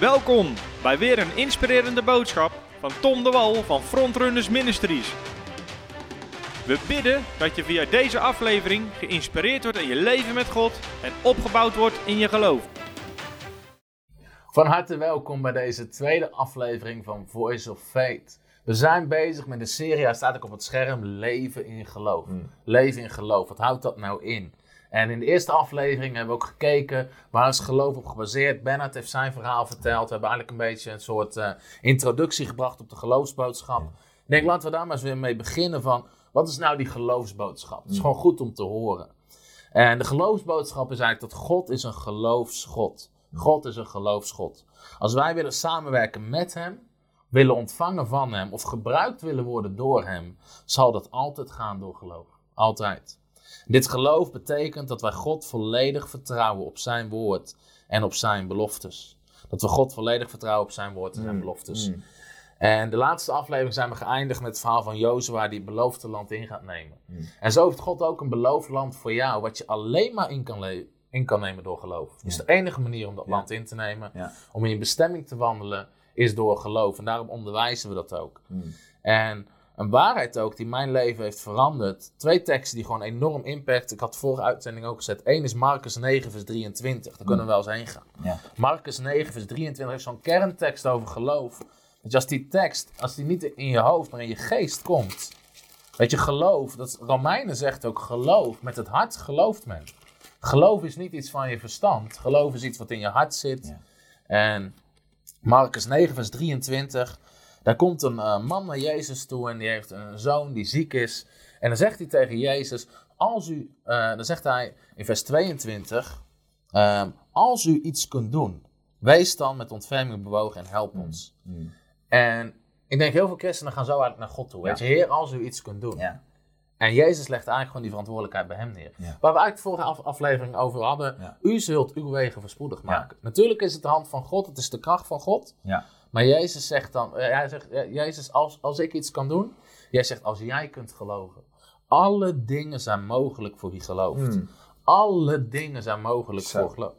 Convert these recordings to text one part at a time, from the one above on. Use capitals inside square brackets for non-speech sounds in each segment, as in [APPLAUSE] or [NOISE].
Welkom bij weer een inspirerende boodschap van Tom de Wal van Frontrunners Ministries. We bidden dat je via deze aflevering geïnspireerd wordt in je leven met God en opgebouwd wordt in je geloof. Van harte welkom bij deze tweede aflevering van Voice of Faith. We zijn bezig met de serie, hij staat ook op het scherm, Leven in geloof. Leven in geloof, wat houdt dat nou in? En in de eerste aflevering hebben we ook gekeken waar is geloof op gebaseerd. Bernard heeft zijn verhaal verteld. We hebben eigenlijk een beetje een soort eh, introductie gebracht op de geloofsboodschap. Ik denk, laten we daar maar eens weer mee beginnen van, wat is nou die geloofsboodschap? Het is gewoon goed om te horen. En de geloofsboodschap is eigenlijk dat God is een geloofsgod. God is een geloofsgod. Als wij willen samenwerken met hem, willen ontvangen van hem of gebruikt willen worden door hem, zal dat altijd gaan door geloof. Altijd. Dit geloof betekent dat wij God volledig vertrouwen op zijn woord en op zijn beloftes. Dat we God volledig vertrouwen op zijn woord en zijn beloftes. En de laatste aflevering zijn we geëindigd met het verhaal van Jozua die het beloofde land in gaat nemen. En zo heeft God ook een beloofd land voor jou, wat je alleen maar in kan, le- in kan nemen door geloof. Dus de enige manier om dat land in te nemen, Ja. om in je bestemming te wandelen, is door geloof. En daarom onderwijzen we dat ook. En een waarheid ook die mijn leven heeft veranderd. Twee teksten die gewoon enorm impact. Ik had vorige uitzending ook gezet. Eén is Marcus 9, vers 23. Daar kunnen we wel eens heen gaan. Ja. Marcus 9, vers 23 is zo'n kerntekst over geloof. Je, als die tekst, als die niet in je hoofd, maar in je geest komt. Weet je, geloof, dat Romeinen zegt ook geloof. Met het hart gelooft men. Geloof is niet iets van je verstand. Geloof is iets wat in je hart zit. Ja. En Marcus 9, vers 23. Daar komt een eh, man naar Jezus toe en die heeft een zoon die ziek is. En dan zegt hij tegen Jezus, als u, eh, dan zegt hij in vers 22, ehm, als u iets kunt doen, wees dan met ontferming bewogen en help ons. En ik denk heel veel christenen gaan zo eigenlijk naar God toe. Weet je, Heer, als u iets kunt doen. Ja. En Jezus legt eigenlijk gewoon die verantwoordelijkheid bij hem neer. Ja. Waar we eigenlijk de vorige af- aflevering over hadden. U zult uw wegen verspoedig maken. Natuurlijk is het de hand van God, het is de kracht van God. Ja. Maar Jezus zegt dan, eh, hij zegt, eh, Jezus, als, als ik iets kan doen. Jij zegt, als jij kunt geloven. Alle dingen zijn mogelijk voor wie gelooft. Alle dingen zijn mogelijk Zo. voor geloof.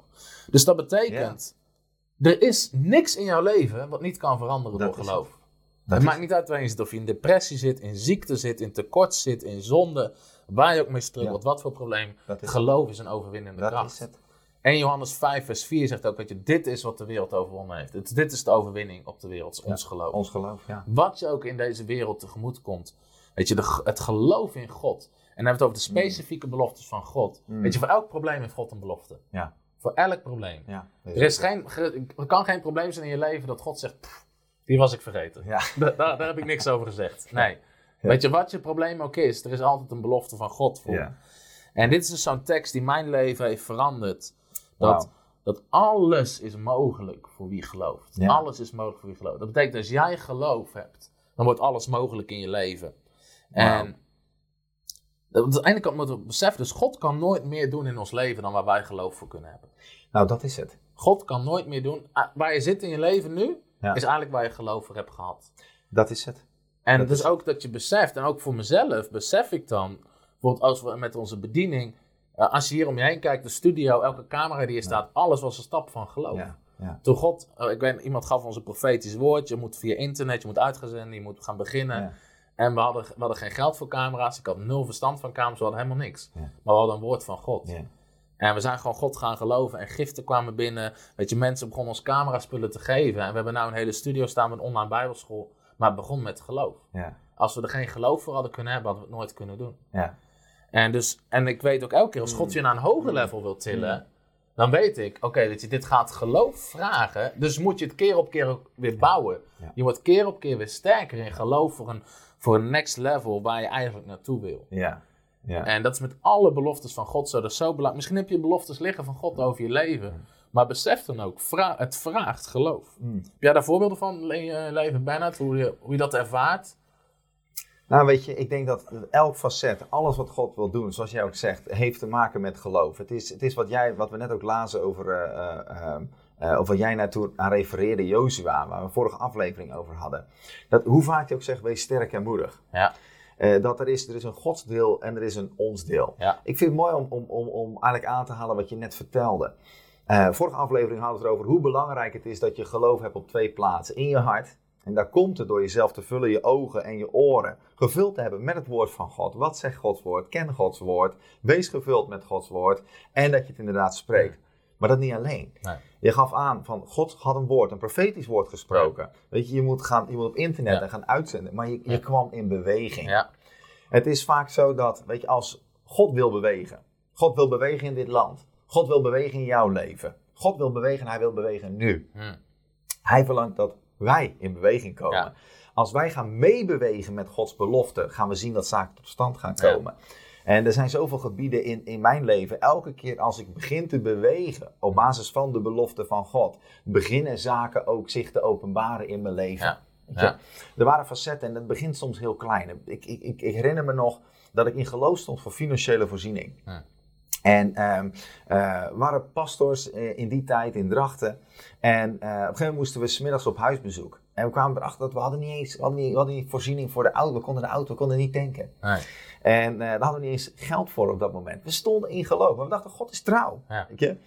Dus dat betekent, er is niks in jouw leven wat niet kan veranderen Dat door geloof. Dat het maakt niet uit waar je zit, of je in depressie zit, in ziekte zit, in tekort zit, in zonde, waar je ook mee struggelt, wat voor probleem. Is- geloof is een overwinnende Dat kracht. is het. En Johannes 5 vers 4 zegt ook, dat je, dit is wat de wereld overwonnen heeft. Het- dit is de overwinning op de wereld, ons geloof. Ons geloof, ja. Wat je ook in deze wereld tegemoet komt. Weet je, de, het geloof in God. En dan hebben we het over de specifieke beloftes van God. Weet je, voor elk probleem heeft God een belofte. Ja. Voor elk probleem. ja. Er, is geen, ge- er kan geen probleem zijn in je leven dat God zegt, "Pff, die was ik vergeten. Ja. [LAUGHS] Da- daar, daar heb ik niks over gezegd. Nee. Weet je, wat je probleem ook is, er is altijd een belofte van God voor. Ja. En dit is dus zo'n tekst die mijn leven heeft veranderd. Dat, dat alles is mogelijk voor wie gelooft. Ja. Alles is mogelijk voor wie gelooft. Dat betekent als jij geloof hebt, dan wordt alles mogelijk in je leven. En aan de ene kant moeten we beseffen, dus God kan nooit meer doen in ons leven dan waar wij geloof voor kunnen hebben. Nou, dat is het. God kan nooit meer doen. ah, Waar je zit in je leven nu, Ja. is eigenlijk waar je geloof voor hebt gehad. Dat is het. En Dat dus is- ook dat je beseft, en ook voor mezelf besef ik dan, bijvoorbeeld als we met onze bediening, eh, als je hier om je heen kijkt, de studio, elke camera die hier staat, alles was een stap van geloof. Ja. Toen God, eh, ik weet, iemand gaf ons een profetisch woord, je moet via internet, je moet uitgezenden, je moet gaan beginnen. Ja. En we hadden, we hadden geen geld voor camera's, ik had nul verstand van camera's, we hadden helemaal niks. Ja. Maar we hadden een woord van God. Ja. En we zijn gewoon God gaan geloven en giften kwamen binnen. Weet je, mensen begonnen ons cameraspullen te geven. En we hebben nu een hele studio staan met een online bijbelschool. Maar het begon met geloof. Ja. Als we er geen geloof voor hadden kunnen hebben, hadden we het nooit kunnen doen. En, dus, en ik weet ook elke keer, als God je naar een hoger level wil tillen, dan weet ik, oké, weet je, dit gaat geloof vragen. Dus moet je het keer op keer ook weer bouwen. Ja. Je wordt keer op keer weer sterker in geloof voor een, voor een next level waar je eigenlijk naartoe wil. Ja. Ja. En dat is met alle beloftes van God zo. Dat is zo belangrijk. Misschien heb je beloftes liggen van God over je leven. Maar besef dan ook, vra- het vraagt geloof. Heb jij daar voorbeelden van je leven, Bernard? Hoe je, hoe je dat ervaart? Nou, weet je, ik denk dat elk facet, alles wat God wil doen, zoals jij ook zegt, heeft te maken met geloof. Het is, het is wat, jij, wat we net ook lazen over, eh, eh, ehm, eh, of wat jij naartoe aan refereerde, Jozua, waar we vorige aflevering over hadden. Dat, hoe vaak je ook zegt, wees sterk en moedig. Ja. Dat er is, er is een godsdeel en er is een ons deel. Ja. Ik vind het mooi om, om, om, om eigenlijk aan te halen wat je net vertelde. Vorige aflevering hadden we het erover hoe belangrijk het is dat je geloof hebt op twee plaatsen. In je hart. En daar komt het door jezelf te vullen, je ogen en je oren. Gevuld te hebben met het woord van God. Wat zegt Gods woord? Ken Gods woord. Wees gevuld met Gods woord. En dat je het inderdaad spreekt. Maar dat niet alleen. Nee. Je gaf aan van God had een woord, een profetisch woord gesproken. Weet je, je moet, gaan, je moet op internet Ja. en gaan uitzenden. Maar je, je Ja. kwam in beweging. Ja. Het is vaak zo dat, weet je, als God wil bewegen. God wil bewegen in dit land. God wil bewegen in jouw leven. God wil bewegen en hij wil bewegen nu. Hm. Hij verlangt dat wij in beweging komen. Ja. Als wij gaan meebewegen met Gods belofte, gaan we zien dat zaken tot stand gaan Ja. komen. En er zijn zoveel gebieden in, in mijn leven. Elke keer als ik begin te bewegen op basis van de belofte van God, beginnen zaken ook zich te openbaren in mijn leven. Ja. Er waren facetten en dat begint soms heel klein. Ik, ik, ik, ik herinner me nog dat ik in geloof stond voor financiële voorziening. Ja. En eh, waren pastors eh, in die tijd in Drachten. En eh, op een gegeven moment moesten we smiddags op huisbezoek. En we kwamen erachter dat we hadden niet eens we hadden niet, we hadden niet voorziening voor de auto. We konden de auto, we konden niet tanken. Nee. En daar hadden we niet eens geld voor op dat moment. We stonden in geloof, maar we dachten, God is trouw. Ja. Weet je?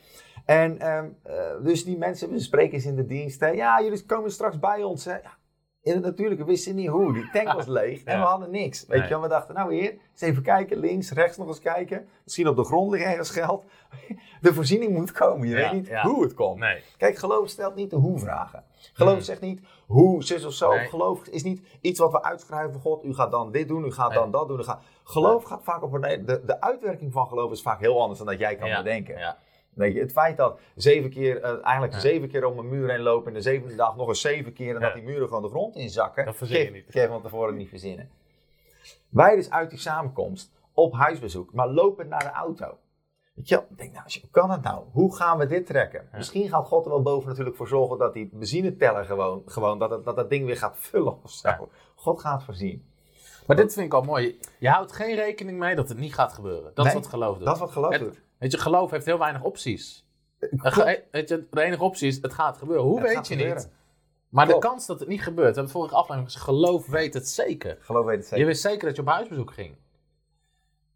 En ehm, eh, dus die mensen, we spreken ze in de dienst. hè, ja, jullie komen straks bij ons. Hè. Ja, in het natuurlijke wisten niet hoe. Die tank was [LAUGHS] leeg en Ja. we hadden niks. Weet Nee. je, we dachten, nou heer, eens even kijken. Links, rechts nog eens kijken. Misschien op de grond ligt ergens geld. [LAUGHS] De voorziening moet komen. Je Ja, weet niet ja. hoe het komt. Nee. Kijk, geloof stelt niet de hoe-vragen. Geloof Hmm. zegt niet hoe, zus of zo. Geloof is niet iets wat we uitschrijven van God. U gaat dan dit doen, u gaat dan dat doen. U gaat... Geloof gaat vaak op een... De, de uitwerking van geloof is vaak heel anders dan dat jij kan bedenken. Ja. Weet je, het feit dat zeven keer, eh, eigenlijk Ja. zeven keer om een muur heen lopen en de zevende dag nog eens zeven keer en Ja. dat die muren gewoon de grond inzakken, Dat verzin je geef- niet. geef van tevoren niet verzinnen. Wij dus uit die samenkomst op huisbezoek, maar lopen naar de auto. Weet je, wel, ik denk nou, hoe kan het nou? Hoe gaan we dit trekken? Ja. Misschien gaat God er wel boven natuurlijk voor zorgen dat die benzineteller gewoon, gewoon dat, het, dat dat ding weer gaat [LAUGHS] vullen of zo. God gaat voorzien. Maar dit vind ik al mooi. Je houdt geen rekening mee dat het niet gaat gebeuren. Dat is wat geloof doet. Dat is wat geloof doet. Weet je, geloof heeft heel weinig opties. Klopt. Ge- Weet je, de enige optie is, het gaat gebeuren. Hoe Het weet je gebeuren. niet? Maar Klopt. de kans dat het niet gebeurt, we hebben het vorige aflevering gezegd, geloof weet het zeker. Geloof weet het zeker. Je wist zeker dat je op huisbezoek ging.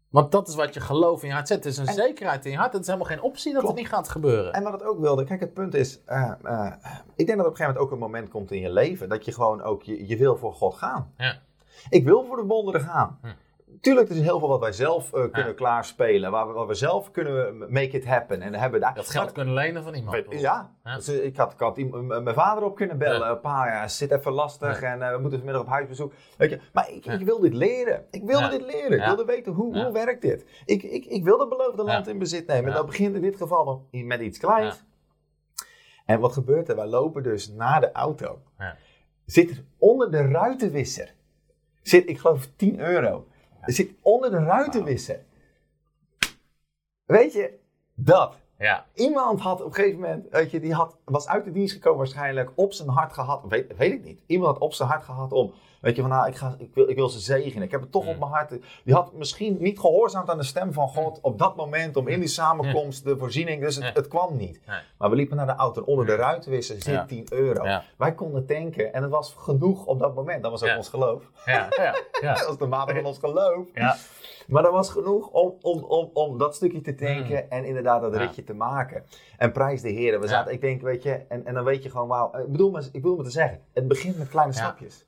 Want dat is wat je geloof in je hart zet. Het is een En- zekerheid in je hart. Het is helemaal geen optie dat Klopt. het niet gaat gebeuren. En wat het ook wilde, kijk, het punt is, eh, eh, ik denk dat op een gegeven moment ook een moment komt in je leven dat je gewoon ook, je, je wil voor God gaan. Ja. Ik wil voor de wonderen gaan. Hm. Tuurlijk, er is heel veel wat wij zelf eh, kunnen Ja. klaarspelen, waar we, waar we zelf kunnen make it happen. En hebben daar. Dat geld kunnen lenen van iemand. Ja, Ja. Dus, ik had, ik had mijn vader op kunnen bellen. Pa, ja, het zit even lastig en eh, we moeten vanmiddag op huisbezoek. Weet je, maar ik, Ja. ik wil dit leren. Ik wilde Ja. dit leren. Ik Ja. wilde weten hoe, Ja. hoe werkt dit. Ik, ik, ik wil beloofde land Ja. in bezit nemen. En Ja. dat begint in dit geval met iets kleins. En wat gebeurt er? Wij lopen dus naar de auto. Ja. Zit er onder de ruitenwisser. Zit, ik geloof 10 euro. Er zit onder de ruitenwisser. Weet je, dat. Ja. Iemand had op een gegeven moment, weet je, die had, was uit de dienst gekomen waarschijnlijk, op zijn hart gehad, weet, weet ik niet. Iemand had op zijn hart gehad om, weet je, van nou, ik, ga, ik, wil, ik wil ze zegenen. Ik heb het toch Mm. op mijn hart. Die had misschien niet gehoorzaamd aan de stem van God op dat moment, om in die samenkomst de voorziening, dus het, kwam niet. Maar we liepen naar de auto en onder de ruitenwisser zit Ja. 10 euro. Ja. Wij konden tanken en het was genoeg op dat moment. Dat was ook Ja. ons geloof. Ja. Ja. Ja. [LAUGHS] Dat was de mate van ons geloof. Ja. Maar dat was genoeg om, om, om, om dat stukje te tanken en inderdaad dat Mm. Ritje te maken. En prijs de heren. We zaten, ik denk, weet je, en, en dan weet je gewoon, wauw. Ik bedoel, maar, ik bedoel maar te zeggen, het begint met kleine stapjes.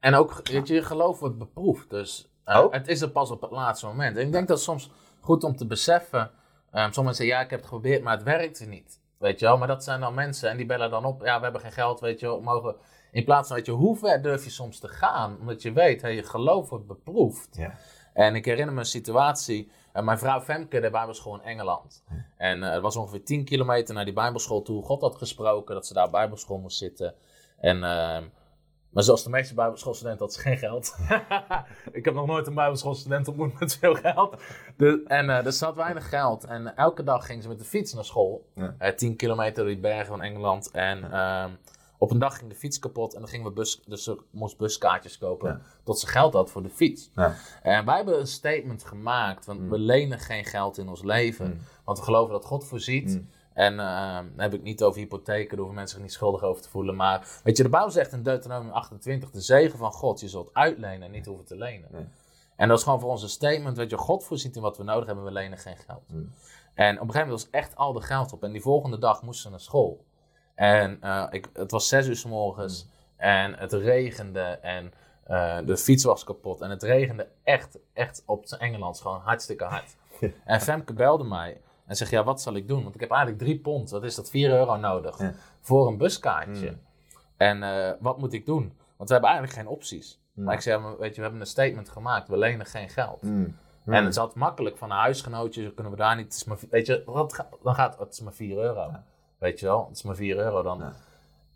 En ook, weet je, je geloof wordt beproefd. Dus eh, Oh. het is er pas op het laatste moment. En ik denk dat soms goed om te beseffen. Um, sommigen zeggen, ja, ik heb het geprobeerd, maar het werkte niet. Weet je wel, maar dat zijn dan mensen en die bellen dan op. Ja, we hebben geen geld, weet je wel, mogen... In plaats van, weet je, hoe ver durf je soms te gaan? Omdat je weet, hey, je geloof wordt beproefd. Ja. En ik herinner me een situatie. eh, mijn vrouw Femke, de Bijbelschool in Engeland. En eh, het was ongeveer 10 kilometer naar die Bijbelschool toe. God had gesproken dat ze daar Bijbelschool moest zitten. En, ehm, maar zoals de meeste Bijbelschoolstudenten had ze geen geld. [LAUGHS] ik heb nog nooit een Bijbelschoolstudent ontmoet met veel geld. De, en eh, er zat weinig geld. En elke dag ging ze met de fiets naar school. Ja. Eh, 10 kilometer door die bergen van Engeland. En ehm, op een dag ging de fiets kapot. En dan gingen we bus, dus ze moest buskaartjes kopen. Ja. Tot ze geld had voor de fiets. Ja. En wij hebben een statement gemaakt. Want Mm. we lenen geen geld in ons leven. Mm. Want we geloven dat God voorziet. Mm. En dan heb ik niet over hypotheken, daar hoeven mensen zich niet schuldig over te voelen. Maar weet je, de Bijbel zegt in Deuteronomium 28, de zegen van God, je zult uitlenen en niet hoeven te lenen. Nee. En dat is gewoon voor ons een statement, weet je, God voorziet in wat we nodig hebben, we lenen geen geld. Mm. En op een gegeven moment was echt al de geld op. En die volgende dag moesten ze naar school. En eh, ik, het was zes uur s morgens. En het regende. En eh, de fiets was kapot. En het regende echt, echt op zijn Engelands gewoon hartstikke hard. [LAUGHS] en Femke belde mij. En zegt, ja, wat zal ik doen? Want ik heb eigenlijk drie pond, wat is dat, 4 euro nodig Ja. voor een buskaartje. Mm. En eh, wat moet ik doen? Want we hebben eigenlijk geen opties. Mm. Maar ik zei, weet je, we hebben een statement gemaakt, we lenen geen geld. Mm. En het zat makkelijk van een huisgenootje, zo kunnen we daar niet, het is maar, weet je, wat ga- dan gaat het is maar 4 euro. Weet je wel, het is maar 4 euro dan. Ja.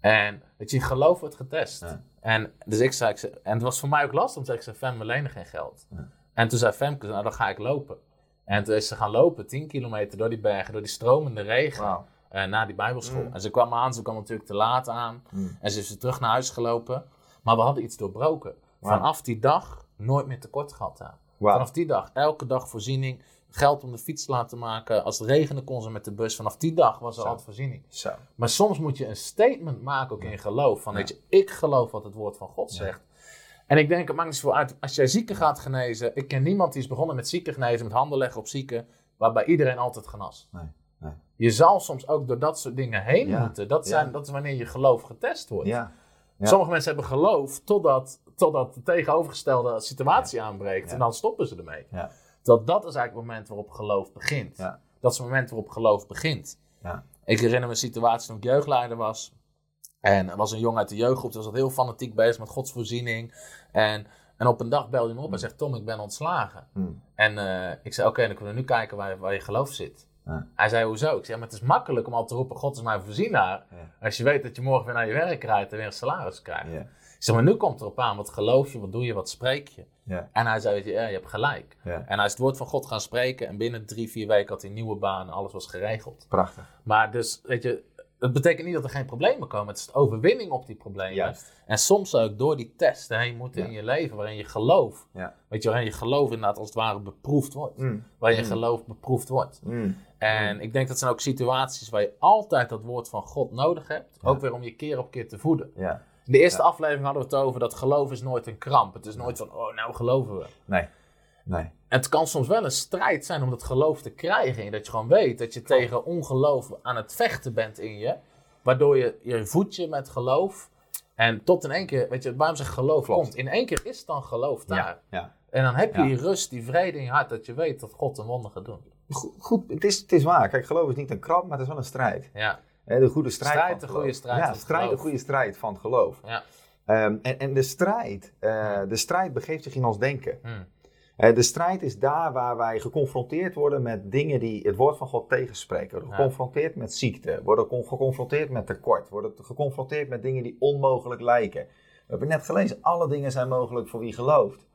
En weet je, geloof wordt getest. En dus ik zei, ik zei- en het was voor mij ook lastig, omdat ik zei, Fem, we lenen geen geld. En toen zei Femke, nou dan ga ik lopen. En toen is ze gaan lopen, 10 kilometer door die bergen, door die stromende regen, Wauw. eh, naar die bijbelschool. Mm. En ze kwam aan, ze kwam natuurlijk te laat aan. Mm. En ze is terug naar huis gelopen. Maar we hadden iets doorbroken. Vanaf die dag nooit meer tekort gehad. Wauw. Vanaf die dag, elke dag voorziening. Geld om de fiets te laten maken. Als het regende kon ze met de bus. Vanaf die dag was er Zo. altijd voorziening. Zo. Maar soms moet je een statement maken ook in geloof. Van Ja. weet je, ik geloof wat het woord van God Ja. zegt. En ik denk, het maakt niet zoveel uit. Als jij zieken gaat genezen. Ik ken niemand die is begonnen met zieken genezen. Met handen leggen op zieken. Waarbij iedereen altijd genas. Nee, nee. Je zal soms ook door dat soort dingen heen Ja. moeten. Dat, Ja. zijn, dat is wanneer je geloof getest wordt. Ja. Sommige mensen hebben geloof totdat, totdat de tegenovergestelde situatie aanbreekt. En dan stoppen ze ermee. Ja. Dat, dat is eigenlijk het moment waarop geloof begint. Ja. Dat is het moment waarop geloof begint. Ja. Ik herinner me een situatie toen ik jeugdleider was. En er was een jongen uit de jeugdgroep, die was heel fanatiek bezig met Gods voorziening. En, en op een dag belde hij me op en zegt, Tom, ik ben ontslagen. Mm. En eh, ik zei, oké, dan kunnen we nu kijken waar, waar je geloof zit. Ja. Hij zei, hoezo? Ik zei, maar het is makkelijk om al te roepen, God is mijn voorzienaar. Ja. Als je weet dat je morgen weer naar je werk rijdt en weer een salaris krijgt. Ja. Ik zeg, maar nu komt erop aan, wat geloof je, wat doe je, wat spreek je? Ja. En hij zei, weet je, ja, je hebt gelijk. En hij is het woord van God gaan spreken en binnen drie, vier weken had hij een nieuwe baan en alles was geregeld. Prachtig. Maar dus, weet je, het betekent niet dat er geen problemen komen. Het is de overwinning op die problemen. Juist. En soms ook door die testen heen moeten Ja. in je leven, waarin je geloof, Ja. weet je, waarin je geloof inderdaad als het ware beproefd wordt. Mm. Waarin je Mm. geloof beproefd wordt. Mm. En ik denk dat zijn ook situaties waar je altijd dat woord van God nodig hebt. Ja. Ook weer om je keer op keer te voeden. Ja. In de eerste aflevering hadden we het over dat geloof is nooit een kramp. Het is nooit van, oh nou geloven we. Nee. Nee. Het kan soms wel een strijd zijn om dat geloof te krijgen. En dat je gewoon weet dat je tegen ongeloof aan het vechten bent in je. Waardoor je je voedt je met geloof. En tot in één keer, weet je, waarom zegt geloof Klopt. komt? In één keer is dan geloof daar. Ja. Ja. En dan heb je Ja. die rust, die vrede in je hart, dat je weet dat God een wonder gaat doen. Goed, goed het, is, het is waar. Kijk, geloof is niet een krab, maar het is wel een strijd. Ja, de goede strijd, Strijd, de goede strijd Ja, strijd, de geloof. goede strijd van geloof. ja. Ehm, en, en de strijd, eh, de strijd begeeft zich in ons denken. Hm. Eh, de strijd is daar waar wij geconfronteerd worden met dingen die het woord van God tegenspreken. Worden geconfronteerd met ziekte, worden con- geconfronteerd met tekort, worden geconfronteerd met dingen die onmogelijk lijken. We hebben net gelezen, alle dingen zijn mogelijk voor wie gelooft.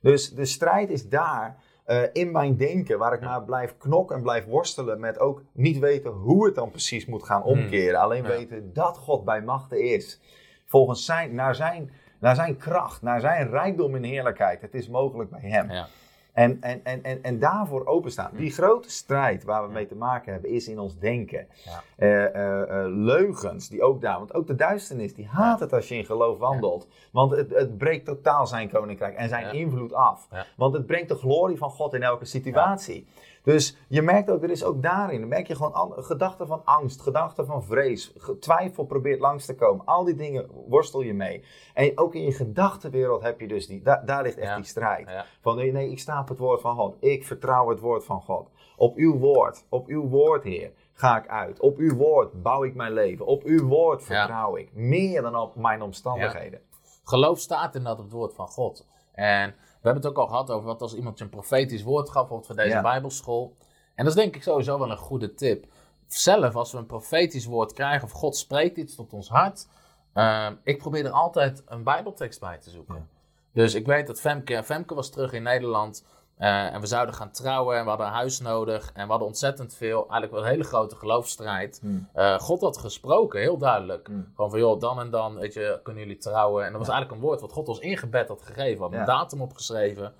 Dus de strijd is daar eh, in mijn denken, waar ik maar blijf knokken en blijf worstelen met ook niet weten hoe het dan precies moet gaan omkeren. Alleen Hmm. Ja. weten dat God bij machten is. Volgens zijn, naar zijn, naar zijn kracht, naar zijn rijkdom in heerlijkheid. Het is mogelijk bij hem. Ja. En, en, en, en, en daarvoor openstaan. Die grote strijd waar we mee te maken hebben, is in ons denken. Ja. Eh, eh, eh, leugens, die ook daar. Want ook de duisternis, die haat het als je in geloof wandelt. Want het, het breekt totaal zijn koninkrijk en zijn Ja. invloed af. Want het brengt de glorie van God in elke situatie. Dus je merkt ook, er is ook daarin, dan merk je gewoon gedachten van angst, gedachten van vrees, twijfel probeert langs te komen. Al die dingen worstel je mee. En ook in je gedachtenwereld heb je dus die, da- daar ligt echt Ja. die strijd. Ja. Van nee, nee, ik sta op het woord van God. Ik vertrouw het woord van God. Op uw woord, op uw woord, Heer, ga ik uit. Op uw woord bouw ik mijn leven. Op uw woord vertrouw ik. Meer dan op mijn omstandigheden. Geloof staat inderdaad op het woord van God. En hebben het ook al gehad over wat als iemand je een profetisch woord gaf, bijvoorbeeld voor deze Ja. Bijbelschool. En dat is denk ik sowieso wel een goede tip. Zelf, als we een profetisch woord krijgen of God spreekt iets tot ons hart, ehm, ik probeer er altijd een Bijbeltekst bij te zoeken. Ja. Dus ik weet dat Femke, Femke was terug in Nederland eh, en we zouden gaan trouwen en we hadden een huis nodig en we hadden ontzettend veel, eigenlijk wel een hele grote geloofsstrijd. Hmm. Eh, God had gesproken, heel duidelijk. Hmm. Gewoon van, joh, dan en dan, weet je, kunnen jullie trouwen. En dat was eigenlijk een woord wat God ons ingebed had gegeven. We hadden Ja. een datum opgeschreven.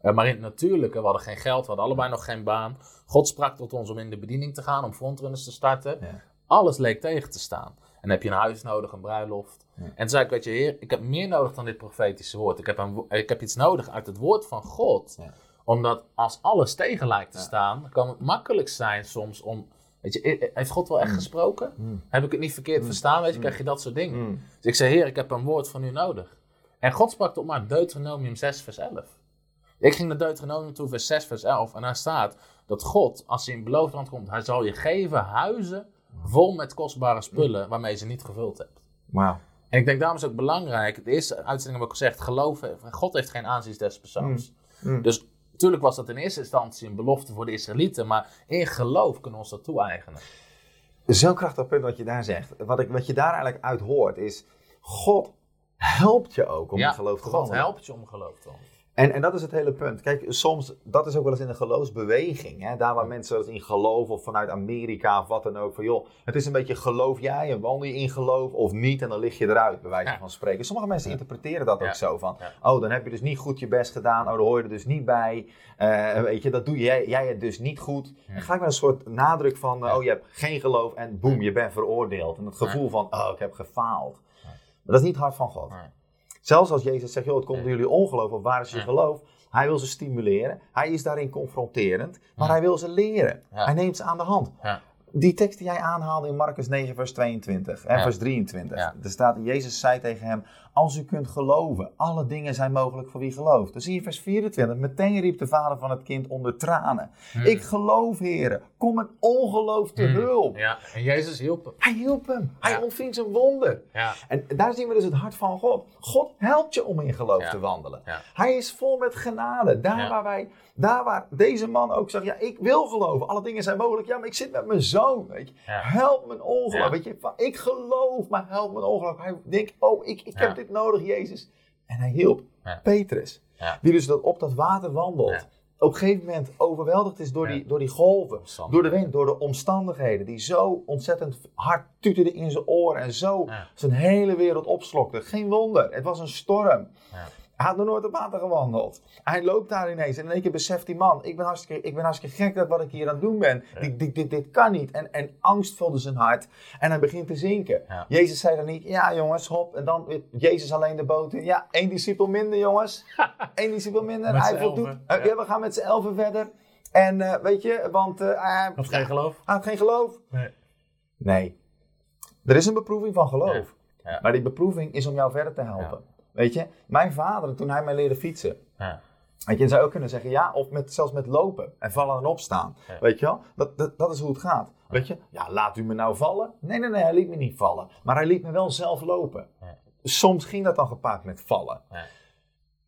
Eh, maar in het natuurlijke, we hadden geen geld, we hadden allebei nog geen baan. God sprak tot ons om in de bediening te gaan, om frontrunners te starten. Ja. Alles leek tegen te staan. En dan heb je een huis nodig, een bruiloft. En toen zei ik, weet je, heer, ik heb meer nodig dan dit profetische woord. Ik heb, een, ik heb iets nodig uit het woord van God. Omdat als alles tegen lijkt te staan, kan het makkelijk zijn soms om... Weet je, i- heeft God wel echt gesproken? Mm. Heb ik het niet verkeerd verstaan? Weet je, krijg je dat soort dingen. Mm. Dus ik zei, heer, ik heb een woord van u nodig. En God sprak tot mij Deuteronomium 6 vers 11. Ik ging naar Deuteronomium toe, vers 6 vers 11. En daar staat dat God, als hij in beloofd land komt, hij zal je geven huizen vol met kostbare spullen waarmee je ze niet gevuld hebt. En ik denk daarom is het ook belangrijk. De eerste uitzending heb ik gezegd: geloof, God heeft geen aanzien des persoons. Mm. Mm. Dus natuurlijk was dat in eerste instantie een belofte voor de Israëlieten, maar in geloof kunnen we ons dat toe-eigenen. Zo'n krachtig punt wat je daar zegt. Wat, ik, wat je daar eigenlijk uit hoort is, God helpt je ook om ja, geloof te God wandelen. helpt je om geloof te wandelen. En, en dat is het hele punt. Kijk, soms, dat is ook wel eens in de geloofsbeweging. Hè? Daar waar mensen eens in geloven, of vanuit Amerika of wat dan ook. Van joh, het is een beetje geloof jij en wandel je in geloof of niet. En dan lig je eruit, bij wijze van spreken. Sommige mensen interpreteren dat ook zo van. Oh, dan heb je dus niet goed je best gedaan. Oh, daar hoor je er dus niet bij. Eh, weet je, dat doe jij, jij het dus niet goed. En ga ik met een soort nadruk van, oh, je hebt geen geloof en boem, je bent veroordeeld. En het gevoel van, oh, ik heb gefaald. Maar dat is niet hart van God. Zelfs als Jezus zegt, joh, het komt door jullie ongeloof, of waar is je geloof? Hij wil ze stimuleren. Hij is daarin confronterend, maar hij wil ze leren. Hij neemt ze aan de hand. Die tekst die jij aanhaalde in Marcus 9, vers 22 en vers 23. Ja. Er staat, Jezus zei tegen hem, als u kunt geloven, alle dingen zijn mogelijk voor wie gelooft. Dan zie je vers 24, meteen riep de vader van het kind onder tranen. Ik geloof, heren, kom mijn ongeloof te Hmm. hulp. Ja, en Jezus hielp hem. Hij hielp hem. Hij ontving zijn wonder. Ja. En daar zien we dus het hart van God. God helpt je om in geloof Ja. te wandelen. Hij is vol met genade. Daar, waar wij, daar waar deze man ook zegt, ja, ik wil geloven. Alle dingen zijn mogelijk. Ja, maar ik zit met mijn zoon. Weet je. Help mijn ongeloof. Weet je, ik geloof, maar help mijn ongeloof. Hij denkt, oh, ik, ik heb dit nodig, Jezus. En hij hielp Ja. Petrus. Ja. Die dus dat op dat water wandelt. Ja. Op een gegeven moment overweldigd is door, die, door die golven. Door de wind, door de omstandigheden. Die zo ontzettend hard tuterden in zijn oren. En zo zijn hele wereld opslokte. Geen wonder. Het was een storm. Hij had nog nooit op water gewandeld. Hij loopt daar ineens. En in één keer beseft die man: ik ben hartstikke, ik ben hartstikke gek dat wat ik hier aan het doen ben. Dit, dit, dit, dit kan niet. En, en angst vulde zijn hart. En hij begint te zinken. Ja. Jezus zei dan niet: ja, jongens, hop. En dan weer Jezus alleen de boot in. Ja, één discipel minder, jongens. [LAUGHS] Eén discipel minder. Met hij voldoet. Eh, ja. ja, we gaan met z'n elfen verder. En eh, weet je, want eh, hij, Of geen geloof? hij had geen geloof. Nee. Nee. Er is een beproeving van geloof. Maar die beproeving is om jou verder te helpen. Weet je, mijn vader, toen hij mij leerde fietsen. Ja. Weet je, zou ook kunnen zeggen, ja, of met, zelfs met lopen en vallen en opstaan. Ja. Weet je wel, dat, dat, dat is hoe het gaat. Weet je, ja, laat u me nou vallen. Nee, nee, nee, hij liet me niet vallen. Maar hij liet me wel zelf lopen. Soms ging dat dan gepaard met vallen.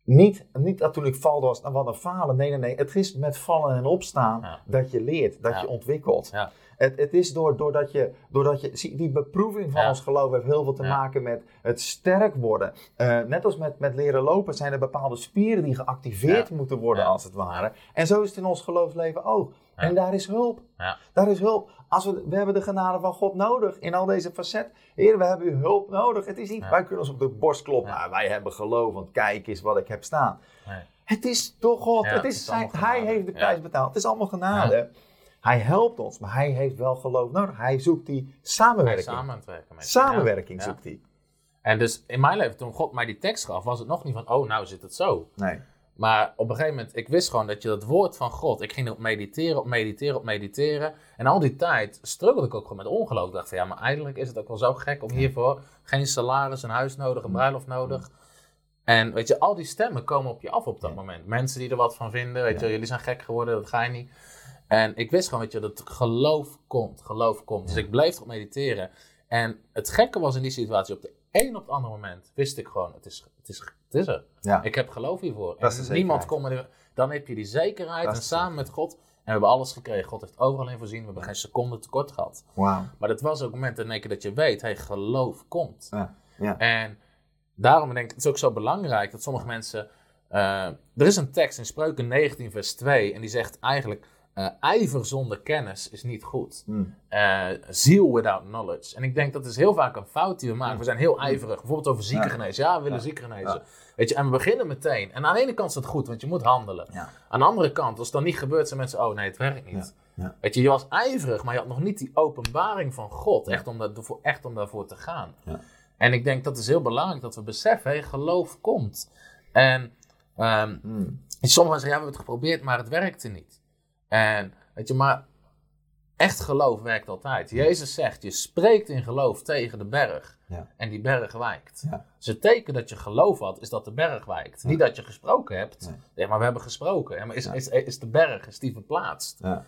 Niet, niet dat toen ik valde was, nou wat een falen. Nee, nee, nee. Het is met vallen en opstaan Ja. dat je leert, dat Ja. je ontwikkelt. Ja. Het, het is door, doordat je, doordat je, zie, die beproeving van ons geloof heeft heel veel te maken met het sterk worden. Eh, net als met, met leren lopen zijn er bepaalde spieren die geactiveerd moeten worden als het ware. En zo is het in ons geloofsleven ook. Ja. En daar is hulp. Ja. Daar is hulp. Als we, we hebben de genade van God nodig in al deze facetten. Heer, we hebben uw hulp nodig. Het is niet, Ja. wij kunnen ons op de borst kloppen. "Ah, wij hebben geloof, want kijk eens wat ik heb staan. Nee. Het is door God. Het het is hij heeft de prijs betaald. Het is allemaal genade. Hij helpt ons, maar hij heeft wel geloof nodig. Hij zoekt die samenwerking. Samenwerking. Ja. zoekt hij. En dus in mijn leven, toen God mij die tekst gaf, was het nog niet van, oh, nou zit het zo. Nee. Maar op een gegeven moment, ik wist gewoon dat je dat woord van God, ik ging op mediteren, op mediteren, op mediteren. En al die tijd struggelde ik ook gewoon met ongeloof. Ik dacht van, ja, maar eigenlijk is het ook wel zo gek om hiervoor geen salaris, een huis nodig, een bruiloft nodig. En weet je, al die stemmen komen op je af op dat moment. Mensen die er wat van vinden, weet je, jullie zijn gek geworden, dat ga je niet. En ik wist gewoon, weet je, dat geloof komt, geloof komt. Dus ik bleef erop mediteren. En het gekke was in die situatie, op de een op het andere moment wist ik gewoon, het is, het is, het is er. Ja. Ik heb geloof hiervoor. En niemand me... er- Dan heb je die zekerheid en samen met God... En we hebben alles gekregen. God heeft overal in voorzien. We hebben geen seconde tekort gehad. Maar dat was ook het moment in één keer dat je weet... Hey, geloof komt. Ja. Ja. En daarom denk ik... Het is ook zo belangrijk dat sommige mensen... eh, er is een tekst in Spreuken 19 vers 2. En die zegt eigenlijk... eh, ijver zonder kennis is niet goed. Mm. Eh, zeal without knowledge. En ik denk dat is heel vaak een fout die we maken. We zijn heel ijverig. Bijvoorbeeld over zieken Ja. we willen Ja. Weet je, en we beginnen meteen. En aan de ene kant is dat goed, want je moet handelen. Ja. Aan de andere kant, als het dan niet gebeurt, zijn mensen, oh nee, het werkt niet. Weet je, je was ijverig, maar je had nog niet die openbaring van God, echt, om dat, echt om daarvoor te gaan. En ik denk dat is heel belangrijk dat we beseffen, hey, geloof komt. En ehm, Mm. sommige mensen zeggen, ja, we hebben het geprobeerd, maar het werkte niet. En, weet je, maar echt geloof werkt altijd. Jezus zegt, je spreekt in geloof tegen de berg Ja. en die berg wijkt. Ja. Dus het teken dat je geloof had, is dat de berg wijkt. Niet dat je gesproken hebt. Nee. Maar we hebben gesproken. Ja, maar is, is, is de berg, is die verplaatst? Ja.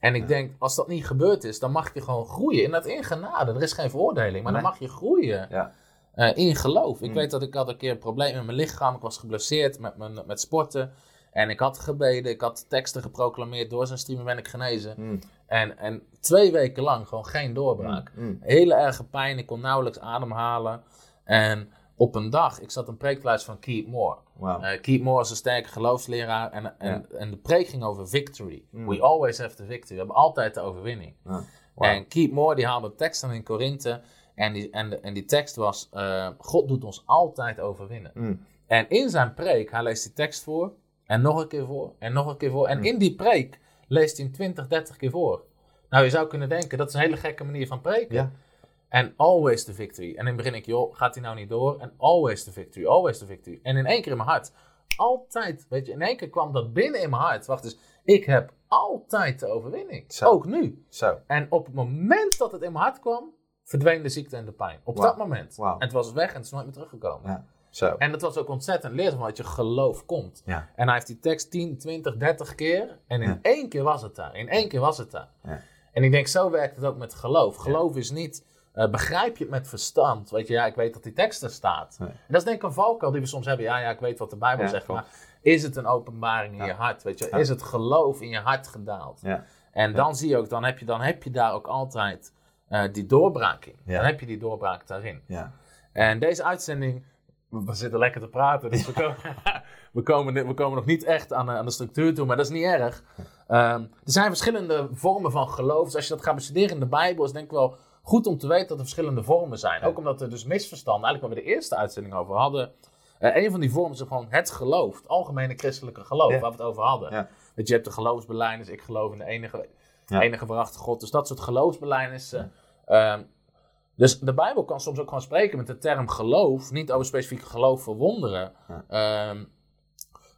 En ik denk, als dat niet gebeurd is, dan mag je gewoon groeien. In dat in genade. Er is geen veroordeling, maar dan mag je groeien Ja. eh, in geloof. Ik Mm. weet dat ik had een keer een probleem met mijn lichaam. Ik was geblesseerd met, mijn, met sporten. En ik had gebeden, ik had teksten geproclameerd. Door zijn streamen ben ik genezen. Mm. En, en twee weken lang gewoon geen doorbraak. Mm. Hele erge pijn, ik kon nauwelijks ademhalen. En op een dag, ik zat een preek te luisteren van Keith Moore. Wauw. Eh Keith Moore is een sterke geloofsleraar. En, en, en de preek ging over victory. Mm. We always have the victory. We hebben altijd de overwinning. Ja. En Keith Moore die haalde een tekst aan in Korinthe. En die, en, de- en die tekst was: eh, God doet ons altijd overwinnen. Mm. En in zijn preek, hij leest die tekst voor. En nog een keer voor. En nog een keer voor. En Mm. in die preek leest hij hem 20, 30 keer voor. Nou, je zou kunnen denken, dat is een hele gekke manier van preken. Ja. En always the victory. En in het begin ik, joh, gaat hij nou niet door? En always the victory, always the victory. En in één keer in mijn hart, altijd, weet je, in één keer kwam dat binnen in mijn hart. Wacht eens, ik heb altijd de overwinning. Zo. Ook nu. Zo. En op het moment dat het in mijn hart kwam, verdween de ziekte en de pijn. Op dat moment. En het was weg en het is nooit meer teruggekomen. Ja. Zo. En dat was ook ontzettend leerzaam, dat je geloof komt. Ja. En hij heeft die tekst 10, 20, 30 keer. En in Ja. één keer was het daar. In één keer was het daar. Ja. En ik denk, zo werkt het ook met geloof. Geloof is niet, eh, begrijp je het met verstand. Weet je, ja, ik weet dat die tekst er staat. En dat is denk ik een valkuil die we soms hebben. Ja, ja, ik weet wat de Bijbel zegt. klopt. Maar is het een openbaring in je hart? Weet je, is het geloof in je hart gedaald? Ja. En dan zie je ook, dan heb je, dan heb je daar ook altijd eh, die doorbraak in. Dan heb je die doorbraak daarin. Ja. En deze uitzending, we we zitten lekker te praten, dus we komen, [LAUGHS] we komen, we komen nog niet echt aan, de- aan de structuur toe, maar dat is niet erg. Ehm, er zijn verschillende vormen van geloof. Dus als je dat gaat bestuderen in de Bijbel, is het denk ik wel goed om te weten dat er verschillende vormen zijn. Ook omdat er dus misverstanden, eigenlijk waar we de eerste uitzending over hadden. eh, een van die vormen is gewoon het geloof, het algemene christelijke geloof, Ja. waar we het over hadden. Ja. Dat je hebt de geloofsbelijdenis, ik geloof in de enige, Ja. enige God. Dus dat soort geloofsbelijnissen. Ehm, dus de Bijbel kan soms ook gewoon spreken met de term geloof, niet over specifiek geloof voor wonderen. Ja. Ehm,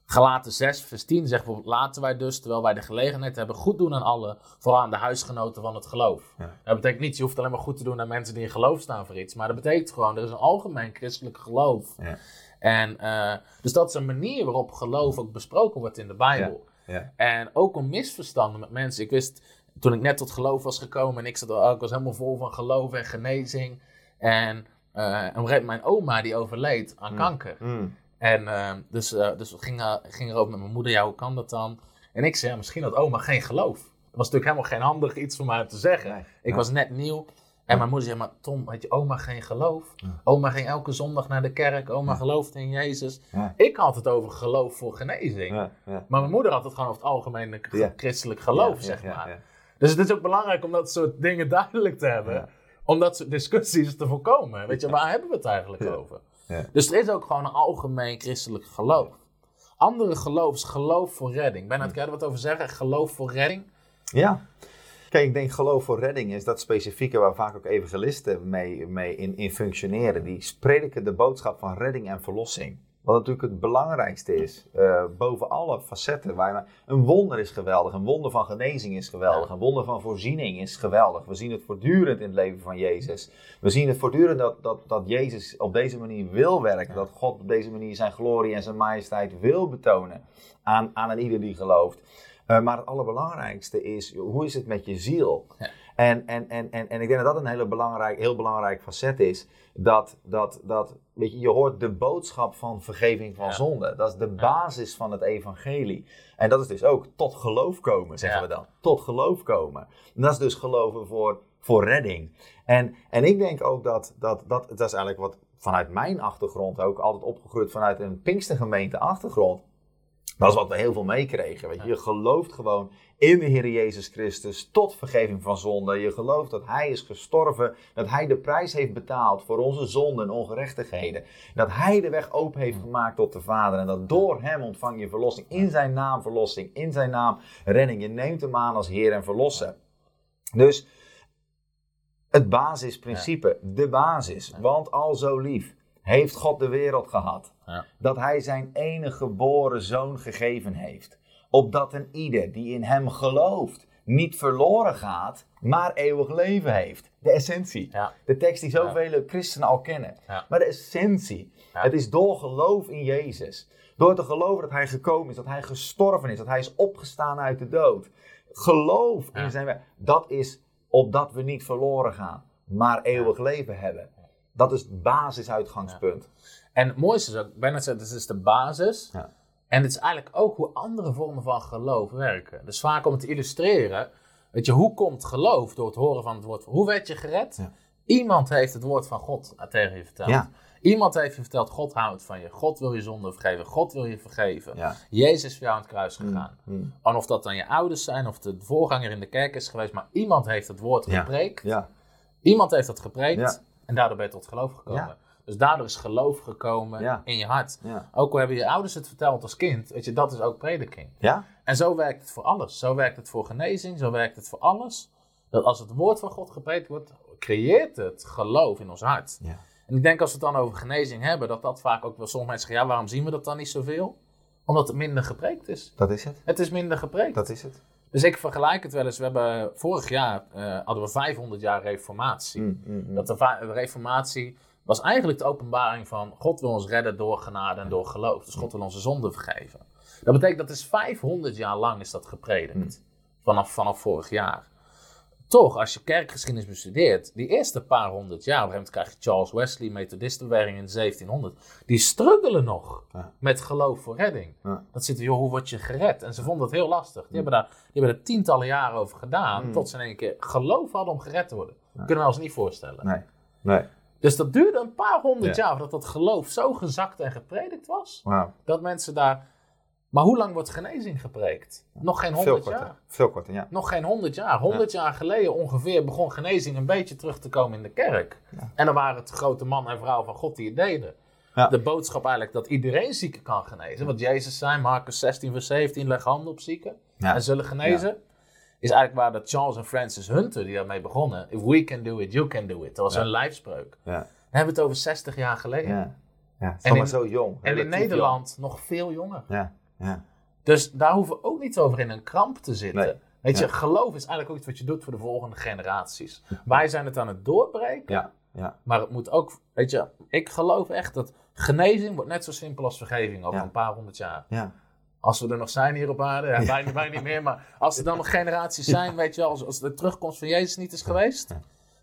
Galaten 6, vers 10 zegt bijvoorbeeld, laten wij dus, terwijl wij de gelegenheid hebben, goed doen aan allen, vooral aan de huisgenoten van het geloof. Ja. Dat betekent niet, je hoeft alleen maar goed te doen aan mensen die in geloof staan voor iets, maar dat betekent gewoon, er is een algemeen christelijk geloof. Ja. En, eh, dus dat is een manier waarop geloof ook besproken wordt in de Bijbel. Ja. En ook om misverstanden met mensen. Ik wist, toen ik net tot geloof was gekomen en ik, zat, al- ik was helemaal vol van geloof en genezing. En op een gegeven moment mijn oma die overleed aan Mm. kanker. Mm. En eh, dus, eh dus we gingen, gingen erover met mijn moeder, ja hoe kan dat dan? En ik zei, ja, misschien had oma geen geloof. Dat was natuurlijk helemaal geen handig iets voor mij te zeggen. Nee. Ik Ja. was net nieuw. En mijn moeder zei, maar Tom, had je oma geen geloof? Ja. Oma ging elke zondag naar de kerk. Oma Ja. geloofde in Jezus. Ik had het over geloof voor genezing. Ja. Ja. Maar mijn moeder had het gewoon over het algemene christelijk geloof, zeg ja, maar. Dus het is ook belangrijk om dat soort dingen [LAUGHS] duidelijk te hebben. Ja. Om dat soort discussies te voorkomen. Weet je, waar hebben we het eigenlijk over? Dus er is ook gewoon een algemeen christelijk geloof. Andere geloof is geloof voor redding. Ben kan je er wat over zeggen? Geloof voor redding? Ja. Kijk, ik denk geloof voor redding is dat specifieke waar vaak ook evangelisten mee, mee in, in functioneren. Die prediken de boodschap van redding en verlossing. Wat natuurlijk het belangrijkste is, eh, boven alle facetten. Waar je- een wonder is geweldig, een wonder van genezing is geweldig, een wonder van voorziening is geweldig. We zien het voortdurend in het leven van Jezus. We zien het voortdurend dat, dat, dat Jezus op deze manier wil werken. Dat God op deze manier zijn glorie en zijn majesteit wil betonen aan, aan een ieder die gelooft. Eh, maar het allerbelangrijkste is, hoe is het met je ziel? Ja. En, en, en, en, en ik denk dat dat een hele belangrijk, heel belangrijk facet is. Dat, dat, dat weet je, je hoort de boodschap van vergeving van Ja. zonde. Dat is de basis van het evangelie. En dat is dus ook tot geloof komen, zeggen Ja. we dan. Tot geloof komen. En dat is dus geloven voor, voor redding. En, en ik denk ook dat, dat, dat, dat is eigenlijk wat vanuit mijn achtergrond ook altijd opgegroeid vanuit een Pinkstergemeente achtergrond. Dat is wat we heel veel meekregen. Weet je. je gelooft gewoon in de Heer Jezus Christus tot vergeving van zonde. Je gelooft dat Hij is gestorven, dat Hij de prijs heeft betaald voor onze zonden en ongerechtigheden. Dat Hij de weg open heeft gemaakt tot de Vader en dat door Hem ontvang je verlossing. In Zijn naam verlossing, in Zijn naam redding. Je neemt Hem aan als Heer en Verlosser. Dus het basisprincipe, de basis. Want al zo lief heeft God de wereld gehad. Ja. Dat hij zijn enige geboren zoon gegeven heeft. Opdat een ieder die in hem gelooft niet verloren gaat, maar eeuwig leven heeft. De essentie. Ja. De tekst die zoveel christenen al kennen. Maar de essentie. Het is door geloof in Jezus. Door te geloven dat hij gekomen is, dat hij gestorven is, dat hij is opgestaan uit de dood. Geloof in zijn werk. Dat is opdat we niet verloren gaan, maar eeuwig leven hebben. Dat is het basisuitgangspunt. En het mooiste is ook, bijna zeggen, dit is de basis. Ja. En het is eigenlijk ook hoe andere vormen van geloof werken. Dus vaak om het te illustreren, weet je, hoe komt geloof door het horen van het woord? Hoe werd je gered? Ja. Iemand heeft het woord van God tegen je verteld. Ja. Iemand heeft je verteld, God houdt van je. God wil je zonde vergeven. God wil je vergeven. Ja. Jezus is voor jou aan het kruis gegaan. Mm. En of dat dan je ouders zijn, of de voorganger in de kerk is geweest, maar iemand heeft het woord Ja. gepreekt. Ja. Iemand heeft dat gepreekt Ja. En daardoor ben je tot geloof gekomen. Ja. Dus daardoor is geloof gekomen Ja. in je hart. Ja. Ook al hebben je ouders het verteld als kind, weet je, dat is ook prediking. Ja? En zo werkt het voor alles. Zo werkt het voor genezing, zo werkt het voor alles. Dat als het woord van God gepredikt wordt, creëert het geloof in ons hart. Ja. En ik denk als we het dan over genezing hebben, dat dat vaak ook wel sommige mensen zeggen, ja, waarom zien we dat dan niet zoveel? Omdat het minder gepreekt is. Dat is het. Het is minder gepreekt. Dat is het. Dus ik vergelijk het wel eens. We hebben vorig jaar eh, hadden we 500 jaar reformatie. Mm, mm, mm. Dat de, reformatie was eigenlijk de openbaring van God wil ons redden door genade en door geloof. Dus God wil onze zonde vergeven. Dat betekent dat is 500 jaar lang is dat gepredikt. Vanaf, vanaf vorig jaar. Toch, als je kerkgeschiedenis bestudeert, die eerste paar honderd jaar, op een krijg je Charles Wesley, Methodistenbeweging in 1700, die struggelen nog Ja. met geloof voor redding. Ja. Dat zit er, joh, hoe word je gered? En ze vonden het heel lastig. Die, hebben, daar, die hebben er tientallen jaren over gedaan, Mm. tot ze in één keer geloof hadden om gered te worden. Kunnen we ons niet voorstellen. Nee. Nee. Dus dat duurde een paar honderd Ja. jaar voordat dat geloof zo gezakt en gepredikt was. Dat mensen daar. Maar hoe lang wordt genezing gepreekt? Nog geen honderd korter. jaar. Veel korter, ja. Nog geen honderd jaar. Honderd jaar geleden ongeveer begon genezing een beetje terug te komen in de kerk. Ja. En dan waren het grote man en vrouw van God die het deden. Ja. De boodschap eigenlijk dat iedereen zieken kan genezen. Wat Jezus zei, Marcus 16 vers 17, leg handen op zieken Ja. en zullen genezen. Is eigenlijk waar dat Charles en Francis Hunter, die daarmee begonnen. If we can do it, you can do it. Dat was Ja. hun lijfspreuk. Ja. Dan hebben we het over 60 jaar geleden. Ja. Ja. En in- zo jong. En in Nederland nog veel jonger. jong. Ja. Ja. Dus daar hoeven we ook niet over in een kramp te zitten. Nee. Weet je, geloof is eigenlijk ook iets wat je doet voor de volgende generaties. Wij zijn het aan het doorbreken, Ja. Ja. maar het moet ook, weet je, ik geloof echt dat genezing wordt net zo simpel als vergeving over Ja. een paar honderd jaar. Ja. Als we er nog zijn hier op aarde, ja, bijna, bijna niet meer, maar als er dan nog generaties zijn, weet je wel, als, als de terugkomst van Jezus niet is geweest,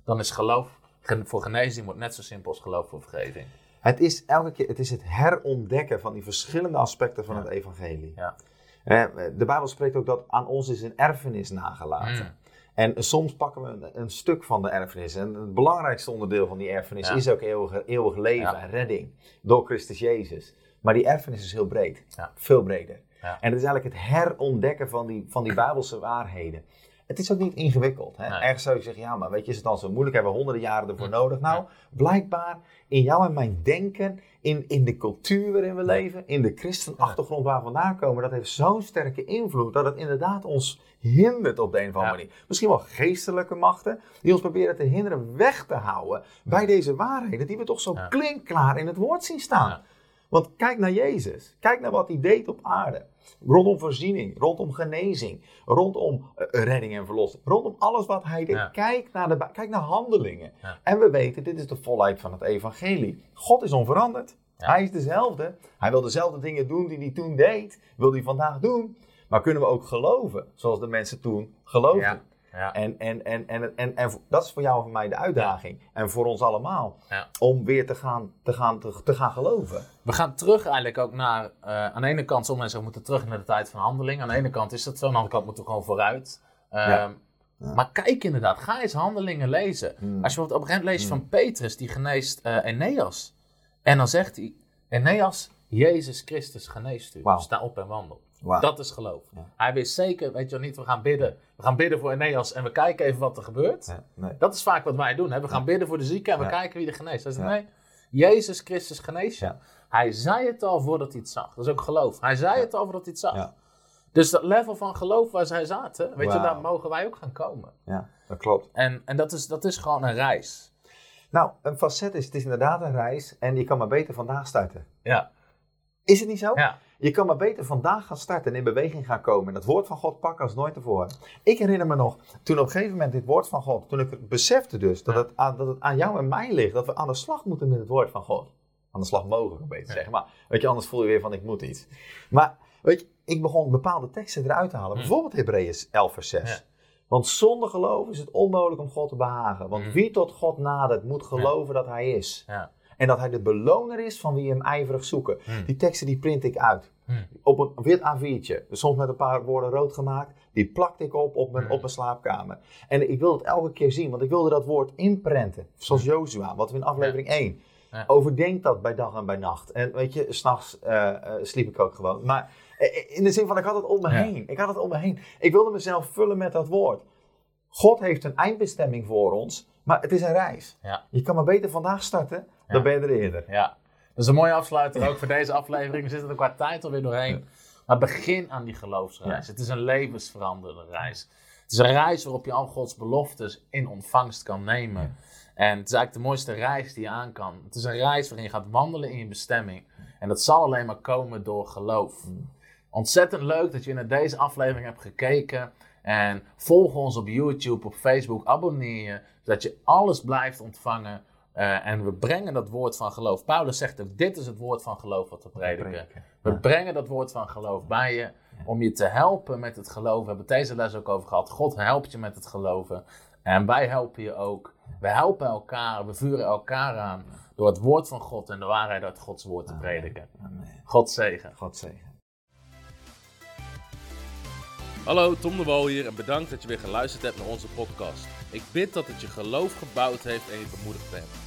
dan is geloof voor genezing wordt net zo simpel als geloof voor vergeving. Het is elke keer het, is het herontdekken van die verschillende aspecten van Ja. het evangelie. Ja. Eh, De Bijbel spreekt ook dat aan ons is een erfenis nagelaten. Mm. En soms pakken we een, een stuk van de erfenis. En het belangrijkste onderdeel van die erfenis Ja. is ook eeuwig, eeuwig leven en redding door Christus Jezus. Maar die erfenis is heel breed. Ja. Veel breder. En het is eigenlijk het herontdekken van die, van die Bijbelse waarheden. Het is ook niet ingewikkeld. Hè? Nee. Ergens zou je zeggen, ja, maar weet je, is het dan zo moeilijk? Hebben we honderden jaren ervoor nodig? Nou, blijkbaar in jou en mijn denken, in, in de cultuur waarin we leven, in de christenachtergrond waar we vandaan komen, dat heeft zo'n sterke invloed dat het inderdaad ons hindert op de een of andere Ja. manier. Misschien wel geestelijke machten die ons proberen te hinderen weg te houden bij deze waarheden die we toch zo klinkklaar in het woord zien staan. Want kijk naar Jezus. Kijk naar wat hij deed op aarde. Rondom voorziening, rondom genezing, rondom eh, redding en verlossing. Rondom alles wat hij deed. Ja. Kijk, naar de, kijk naar handelingen. Ja. En we weten, dit is de volheid van het evangelie. God is onveranderd. Ja. Hij is dezelfde. Hij wil dezelfde dingen doen die hij toen deed. Wil hij vandaag doen. Maar kunnen we ook geloven zoals de mensen toen geloofden. Ja. En, en, en, en, en, en dat is voor jou en voor mij de uitdaging. En voor ons allemaal. Ja. Om weer te gaan, te, gaan, te, te gaan geloven. We gaan terug eigenlijk ook naar, eh, aan de ene kant, sommige mensen moeten terug naar de tijd van handeling. Aan de ene kant is dat zo, aan de andere kant moeten we gewoon vooruit. Ehm. Maar kijk inderdaad, ga eens handelingen lezen. Mm. Als je bijvoorbeeld op een gegeven moment leest van Petrus, die geneest eh Eneas. En dan zegt hij, Eneas, Jezus Christus geneest u. Sta op en wandel. Dat is geloof. Ja. Hij wist zeker, weet je wel niet, we gaan bidden. We gaan bidden voor Eneas en we kijken even wat er gebeurt. Ja, nee. Dat is vaak wat wij doen. Hè? We gaan bidden voor de zieken en we Ja. kijken wie er geneest. Hij zegt, nee, Jezus Christus geneest je. Ja. Hij zei het al voordat hij het zag. Dat is ook geloof. Hij zei het al voordat hij het zag. Dus dat level van geloof waar zij zaten, weet je, daar mogen wij ook gaan komen. Ja, dat klopt. En, en dat, is, dat is gewoon een reis. Nou, een facet is, het is inderdaad een reis en je kan maar beter vandaag starten. Ja. Is het niet zo? Ja. Je kan maar beter vandaag gaan starten en in beweging gaan komen. En het woord van God pakken als nooit tevoren. Ik herinner me nog, toen op een gegeven moment dit woord van God, toen ik het besefte dus, dat, Ja. het aan, dat het aan jou en mij ligt, dat we aan de slag moeten met het woord van God. Aan de slag mogen, om beter te Ja. zeggen. Maar weet je, anders voel je weer van ik moet iets. Maar weet je, ik begon bepaalde teksten eruit te halen. Mm. Bijvoorbeeld Hebreeën 11 vers 6. Ja. Want zonder geloof is het onmogelijk om God te behagen. Want Mm. wie tot God nadert, moet geloven dat hij is. Ja. En dat hij de beloner is van wie hem ijverig zoeken. Mm. Die teksten die print ik uit. Mm. Op een wit A4'tje. Soms met een paar woorden rood gemaakt. Die plakte ik op op mijn, Mm. op mijn slaapkamer. En ik wilde het elke keer zien. Want ik wilde dat woord inprenten. Zoals Jozua. Wat we in aflevering 1. Ja. Overdenk dat bij dag en bij nacht. En weet je, s'nachts eh eh, sliep ik ook gewoon. Maar eh, in de zin van, ik had het om me Ja. heen. Ik had het om me heen. Ik wilde mezelf vullen met dat woord. God heeft een eindbestemming voor ons. Maar het is een reis. Ja. Je kan maar beter vandaag starten. Dan ben je er eerder. Ja, dat is een mooie afsluiter ook voor deze aflevering. We zitten er qua tijd alweer doorheen. Maar begin aan die geloofsreis. Het is een levensveranderende reis. Het is een reis waarop je al Gods beloftes in ontvangst kan nemen. En het is eigenlijk de mooiste reis die je aan kan. Het is een reis waarin je gaat wandelen in je bestemming. En dat zal alleen maar komen door geloof. Ontzettend leuk dat je naar deze aflevering hebt gekeken. En volg ons op YouTube, op Facebook, abonneer je, zodat je alles blijft ontvangen. Eh, en we brengen dat woord van geloof. Paulus zegt ook, dit is het woord van geloof wat we prediken. prediken. We Ja. brengen dat woord van geloof bij je, om je te helpen met het geloven. We hebben het deze les ook over gehad. God helpt je met het geloven. En wij helpen je ook. We helpen elkaar, we vuren elkaar aan door het woord van God en de waarheid uit Gods woord te prediken. Amen. God zegen. God zegen. Hallo, Tom de Wol hier en bedankt dat je weer geluisterd hebt naar onze podcast. Ik bid dat het je geloof gebouwd heeft en je bemoedigd bent.